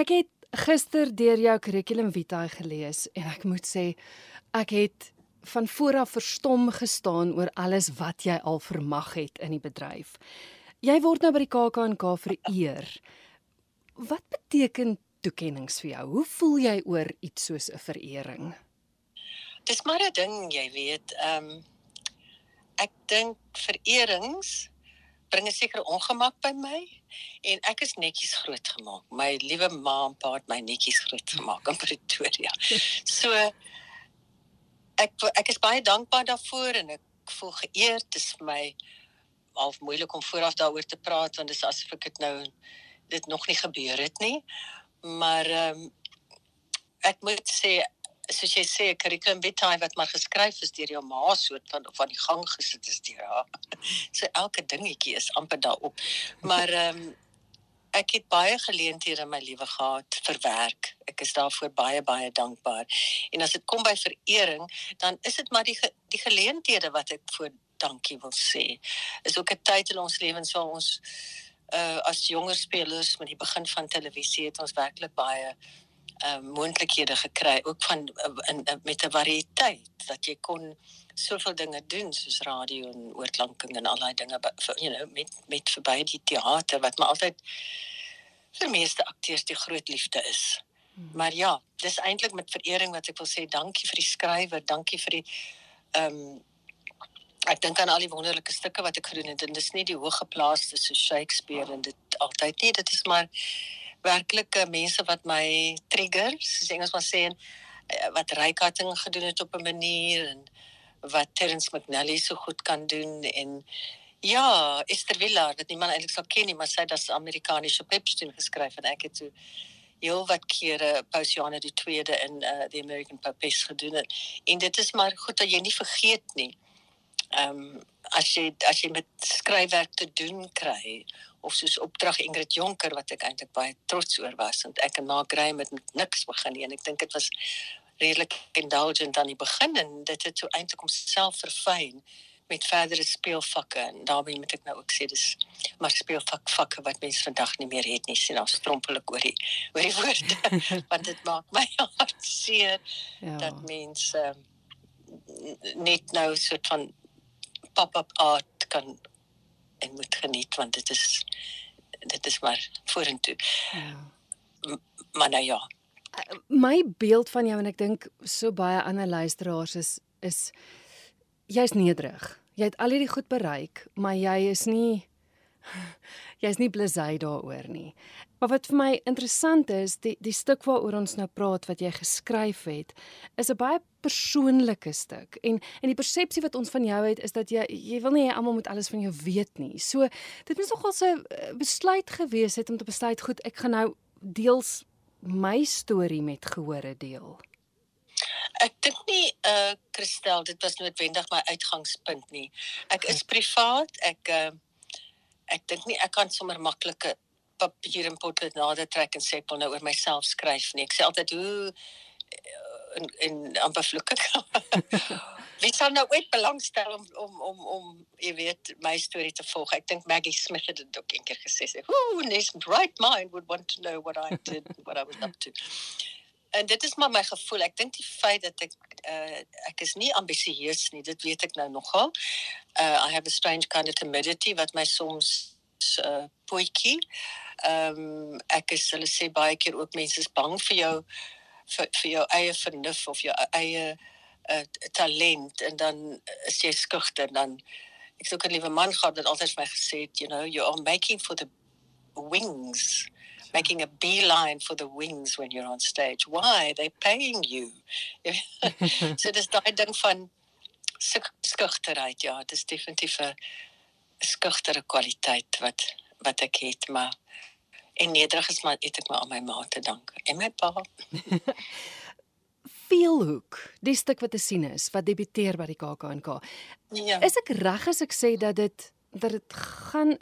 Ek het gister deur jou curriculum vitae gelees en ek moet sê ek het van voor af verstom gestaan oor alles wat jy al vermag het in die bedryf. Jy word nou by die KAK&K vereer. Wat beteken toekenninge vir jou? Hoe voel jy oor iets soos 'n verering? Dis maar 'n ding, jy weet. Ehm um, ek dink vererings bring 'n sekere ongemak by my en ek is netjies grootgemaak. My liewe ma en pa het my netjies grootgemaak in Pretoria. So ek ek is baie dankbaar daarvoor en ek voel geëerd. Dit is my half moeilik om vooraf daaroor te praat want dit is asof ek dit nou dit nog nie gebeur het nie. Maar ehm um, ek moet sê soos jy sê curriculum vitae wat maar geskryf is deur jou ma soort van van die gang gesit is deur haar. So elke dingetjie is amper daarop. Maar ehm um, ek het baie geleenthede in my lewe gehad vir werk. Ek is daarvoor baie baie dankbaar. En as dit kom by verering, dan is dit maar die die geleenthede wat ek voor dankie wil sê. Is ook 'n tyd in ons lewens waar ons uh as jonger spelers met die begin van televisie het ons werklik baie uh moontlikhede gekry ook van uh, in, uh, met 'n variëteit dat jy kon soveel dinge doen soos radio en oorklanking en al daai dinge you know met met verby die teater wat maar altyd vir meeste akteurs die groot liefde is. Hmm. Maar ja, dis eintlik met verering wat ek wil sê dankie vir die skrywer, dankie vir die ehm um, ek dink aan al die wonderlike stukke wat ek gedoen het en dis nie die hooggeplaaste so Shakespeare en dit altyd nie, dit is maar werklike mense wat my trigger, soos Engels maar sê en eh, wat Reikating gedoen het op 'n manier en wat Terence McNally so goed kan doen en ja, Esther Willard wat niemand eintlik sou ken nie, maar sy het as Amerikaanse Pepstein geskryf en ek het so heel wat kere Pausiana die tweede in uh, the American Puppies gedoen het. En dit is maar goed dat jy nie vergeet nie. Ehm um, as jy as jy met skryfwerk te doen kry of soos opdrag Ingrid Jonker wat ek eintlik baie trots oor was want ek en Mark Graham het met niks begin nie en ek dink dit was redelik indulgent aan die begin en dit het so eintlik homself verfyn met verdere speelvakke en daarmee moet ek nou ook sê dis maar speelvak vakke wat mense vandag nie meer het nie sien ons strompel ek oor die oor die woorde want dit maak my hart seer ja. dat mense um, net nou so van pop-up art kan en moet geniet want dit is dit is maar vorentoe. Ja. Maar nou ja, my beeld van jou en ek dink so baie ander luisteraars is is jy's nederig. Jy het al hierdie goed bereik, maar jy is nie jy's nie blasé daaroor nie. Maar wat vir my interessant is, die die stuk waaroor ons nou praat wat jy geskryf het, is 'n baie persoonlike stuk. En en die persepsie wat ons van jou het is dat jy jy wil nie hê almal moet alles van jou weet nie. So dit is nogal so 'n besluit gewees het om te besluit goed, ek gaan nou deels my storie met gehore deel? Ek dink nie eh uh, Christel, dit was noodwendig my uitgangspunt nie. Ek is privaat. Ek uh, ek dink nie ek kan sommer maklike papier en potlood nader trek en sê ek wil nou oor myself skryf nie. Ek sê altyd hoe en en amper vloek ek. Wie sal nou ooit belangstel om om om om jy weet my storie te volg? Ek dink Maggie Smith het dit ook eendag gesê. Who in his right mind would want to know what I did, what I was up to. En dit is maar my gevoel. Ek dink die feit dat ek uh, ek is nie ambisieus nie, dit weet ek nou nogal. Uh I have a strange kind of timidity wat my soms uh poetjie. Ehm um, ek is hulle sê baie keer ook mense is bang vir jou vir vir jou eie vernuf of jou eie uh, talent en dan is jy skugter dan ek sou 'n liewe man gehad wat altyd vir my gesê het you know you are making for the wings making a beeline for the wings when you're on stage why they paying you so dis daai ding van skugterheid ja dis definitief 'n skugtere kwaliteit wat wat ek het maar en nederig is maar het ek maar aan my ma te dank en my pa. Veelhoek, die stuk wat te sien is wat debuteer by die KAK&K. Ja. Is ek reg as ek sê dat dit dat dit gaan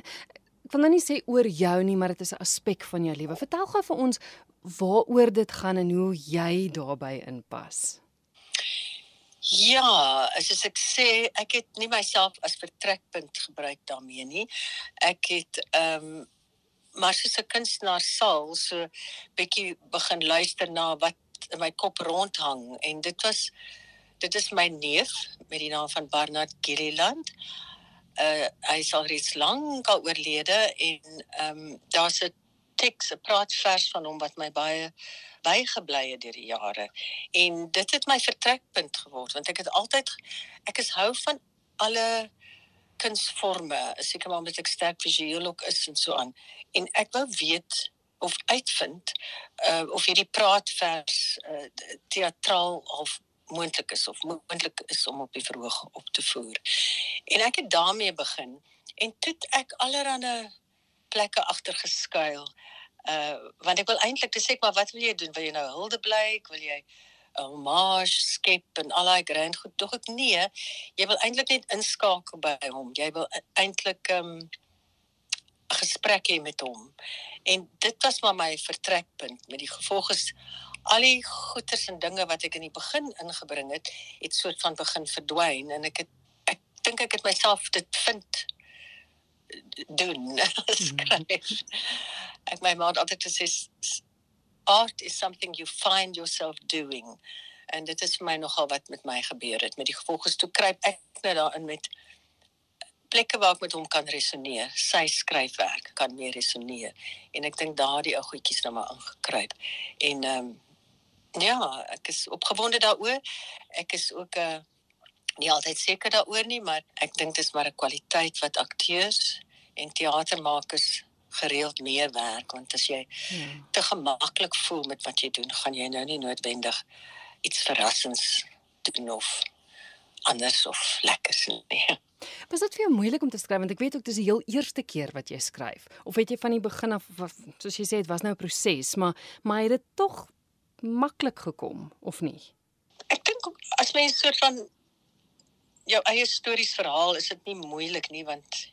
ek wil nou nie sê oor jou nie, maar dit is 'n aspek van jou lewe. Vertel gou vir ons waaroor dit gaan en hoe jy daarbey inpas. Ja, as ek sê, ek het nie myself as vertrekpunt gebruik daarmee nie. Ek het ehm um, maar soos 'n kunstenaar sal so bietjie begin luister na wat in my kop rondhang en dit was dit is my neef met die naam van Barnard Gilliland. Uh hy is al reeds lank al oorlede en ehm um, daar's 'n teks, 'n praatvers van hom wat my baie bygebly het deur die jare. En dit het my vertrekpunt geword want ek het altyd ek is hou van alle kunsforme, seker maar omdat ek sterk visueel ook is en so aan. En ek wou weet of uitvind uh of hierdie praatvers uh teatraal of moontlik is of moontlik is om op die verhoog op te voer. En ek het daarmee begin en toe ek allerhande plekke agter geskuil. Uh want ek wil eintlik te sê maar wat wil jy doen? Wil jy nou hulde blyk? Wil jy homage skep en al daai grand goed? Tog ek nee. Jy wil eintlik net inskakel by hom. Jy wil eintlik um 'n gesprek hê met hom. En dit was maar my vertrekpunt met die gevolg is al die goeters en dinge wat ek in die begin ingebring het, het soort van begin verdwyn en ek het ek dink ek het myself dit vind doen skryf. Ek my ma het altyd gesê art is something you find yourself doing. En dit is vir my nogal wat met my gebeur het met die gevolge toe kruip ek nou daarin met plekke waar ek met hom kan resoneer. Sy skryfwerk kan meer resoneer en ek dink daardie ou goedjies nou maar ingekruip. En ehm um, ja, ek is opgewonde daaroor. Ek is ook 'n uh, eh, nie altyd seker daaroor nie, maar ek dink dit is maar 'n kwaliteit wat akteurs en teatermakers gereeld meer werk want as jy hmm. te gemaklik voel met wat jy doen, gaan jy nou nie noodwendig iets verrassends doen of anders of lekkers nie. Was dit vir jou moeilik om te skryf want ek weet ook dis die heel eerste keer wat jy skryf of weet jy van die begin af soos jy sê dit was nou 'n proses maar maar het dit tog maklik gekom of nie? Ek dink as mens soort van jou eie stories verhaal, is dit nie moeilik nie want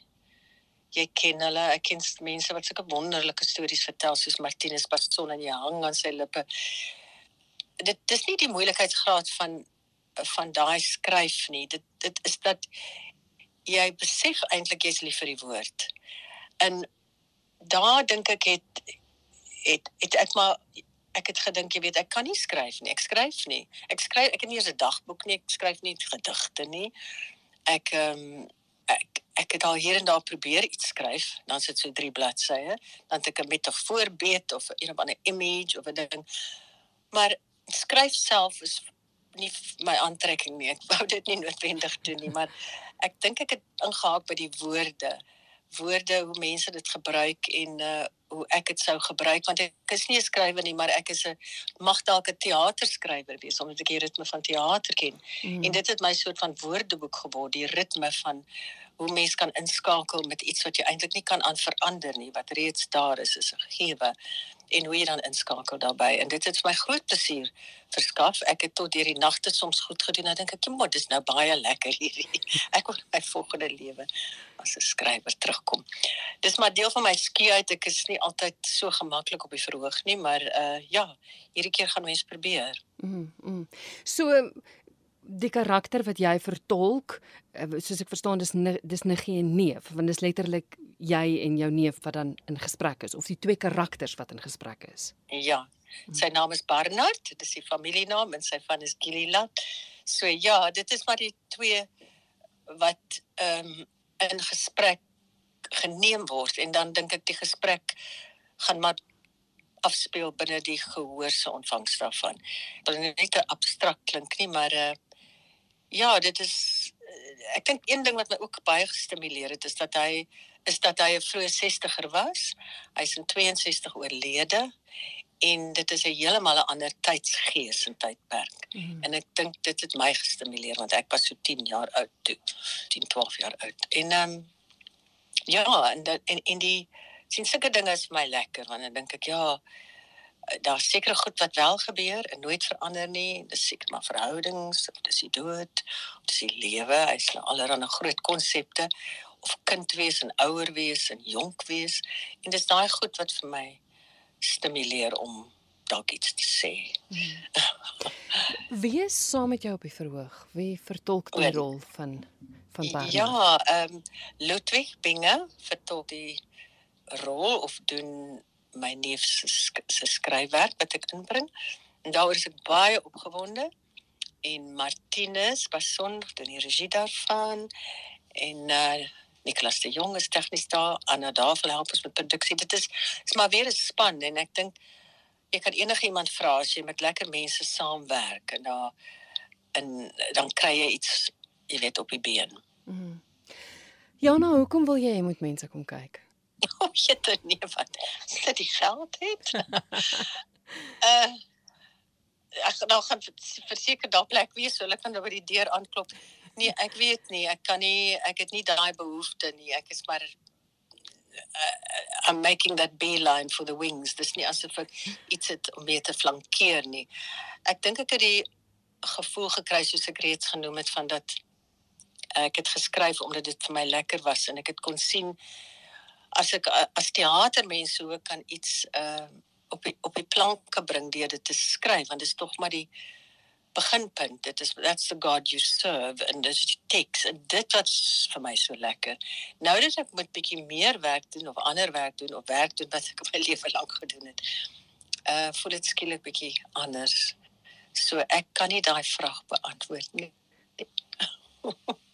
jy ken hulle, ek ken mense wat sulke wonderlike stories vertel soos Martinus Passon en jy hang aan sy lippe. Dit dis nie die moeilikheidsgraad van van daai skryf nie. Dit dit is dat jy besef eintlik jy's lief vir die woord. En daar dink ek het het het ek maar ek het gedink jy weet ek kan nie skryf nie. Ek skryf nie. Ek skryf ek het nie eens 'n dagboek nie. Ek skryf nie gedigte nie. Ek ehm um, ek ek het al hier en daar probeer iets skryf. Dan sit so drie bladsye. Dan het ek 'n metafoorbeet of een of ander image of 'n ding. Maar skryf self is nie my aantrekking nie. Ek wou dit nie noodwendig doen nie, maar ek dink ek het ingehaak by die woorde. Woorde hoe mense dit gebruik en uh hoe ek dit sou gebruik want ek is nie 'n skrywer nie maar ek is 'n mag dalk 'n teaterskrywer wees omdat ek die ritme van teater ken mm. en dit het my soort van woordeboek geword die ritme van hoe mens kan inskakel met iets wat jy eintlik nie kan aan verander nie wat reeds daar is is 'n gegewe en hoe jy dan inskakel daarbey en dit het my groot plesier verskaf. Ek het tot deur die nagte soms goed gedoen. Dan dink ek moet dis nou baie lekker hierdie. Ek wil my volgende lewe as 'n skrywer terugkom. Dis maar deel van my skeuit ek is nie altyd so gemaklik op die verhoog nie maar uh ja hierdie keer gaan ons probeer. Mm, mm. so die karakter wat jy vertolk eh, soos ek verstaan dis dis Niggie en Neef want dis letterlik jy en jou neef wat dan in gesprek is of die twee karakters wat in gesprek is. Ja. Sy naam is Barnard, dit is die familienaam en sy van is Gilliland. So ja, dit is maar die twee wat ehm um, in gesprek geneem word en dan dink ek die gesprek gaan maar afspeel binne die gehoor se ontvangs daarvan. Dit is net 'n abstrakt klink nie, maar uh, ja, dit is ek dink een ding wat my ook baie gestimuleer het is dat hy is dat hy 'n vroeë 60er was. Hy's in 62 oorlede en dit is 'n heeltemal 'n ander tydsgees en tydperk. Mm. En ek dink dit het my gestimuleer want ek was so 10 jaar oud toe, 10, 12 jaar oud. En ehm um, ja, en dat en in die sien sulke dinge is vir my lekker want dan dink ek ja, daar seker goed wat wel gebeur en nooit verander nie. Dis seker maar verhoudings, dis die dood, dis die lewe. Hy's nou allerlei groot konsepte of kind wees en ouer wees en jonk wees en dis daai goed wat vir my stimuleer om dalk iets te sê. Wie is saam met jou op die verhoog? Wie vertolk die rol van van Barbara? Ja, ehm um, Ludwig Binge vertolk die rol of doen my neef se sk se skryfwerk wat ek inbring. En daaroor is ek baie opgewonde. En Martinus Bason doen die regie daarvan en uh Niklas de Jong is tegnies daar, Anna Davel help ons met produksie. Dit is is maar weer 'n span en ek dink jy kan enige iemand vra as jy met lekker mense saamwerk en daar en dan kry jy iets jy weet op die been. Mm. Jana, hoekom wil jy hê moet mense kom kyk? O, jette nee wat. Sit die geld het. uh ek nou gaan verseker daar plek wees, so hulle kan nou by die deur aanklop. Nee, ek weet nie, ek kan nie ek het nie daai behoefte nie. Ek is maar uh, I'm making that beeline for the wings. Dis nie asof ek iets het om mee te flankeer nie. Ek dink ek het die gevoel gekry soos ek reeds genoem het van dat ek het geskryf omdat dit vir my lekker was en ek het kon sien as ek as teatermens hoe kan iets uh op die, op die planke bring deur dit te skryf want dit is tog maar die beginpunt. Dit is that's the god you serve and this takes and dit wat vir my so lekker. Nou dat ek moet bietjie meer werk doen of ander werk doen of werk doen wat ek my lewe lank gedoen het uh voel dit skielik bietjie anders. So ek kan nie daai vraag beantwoord nie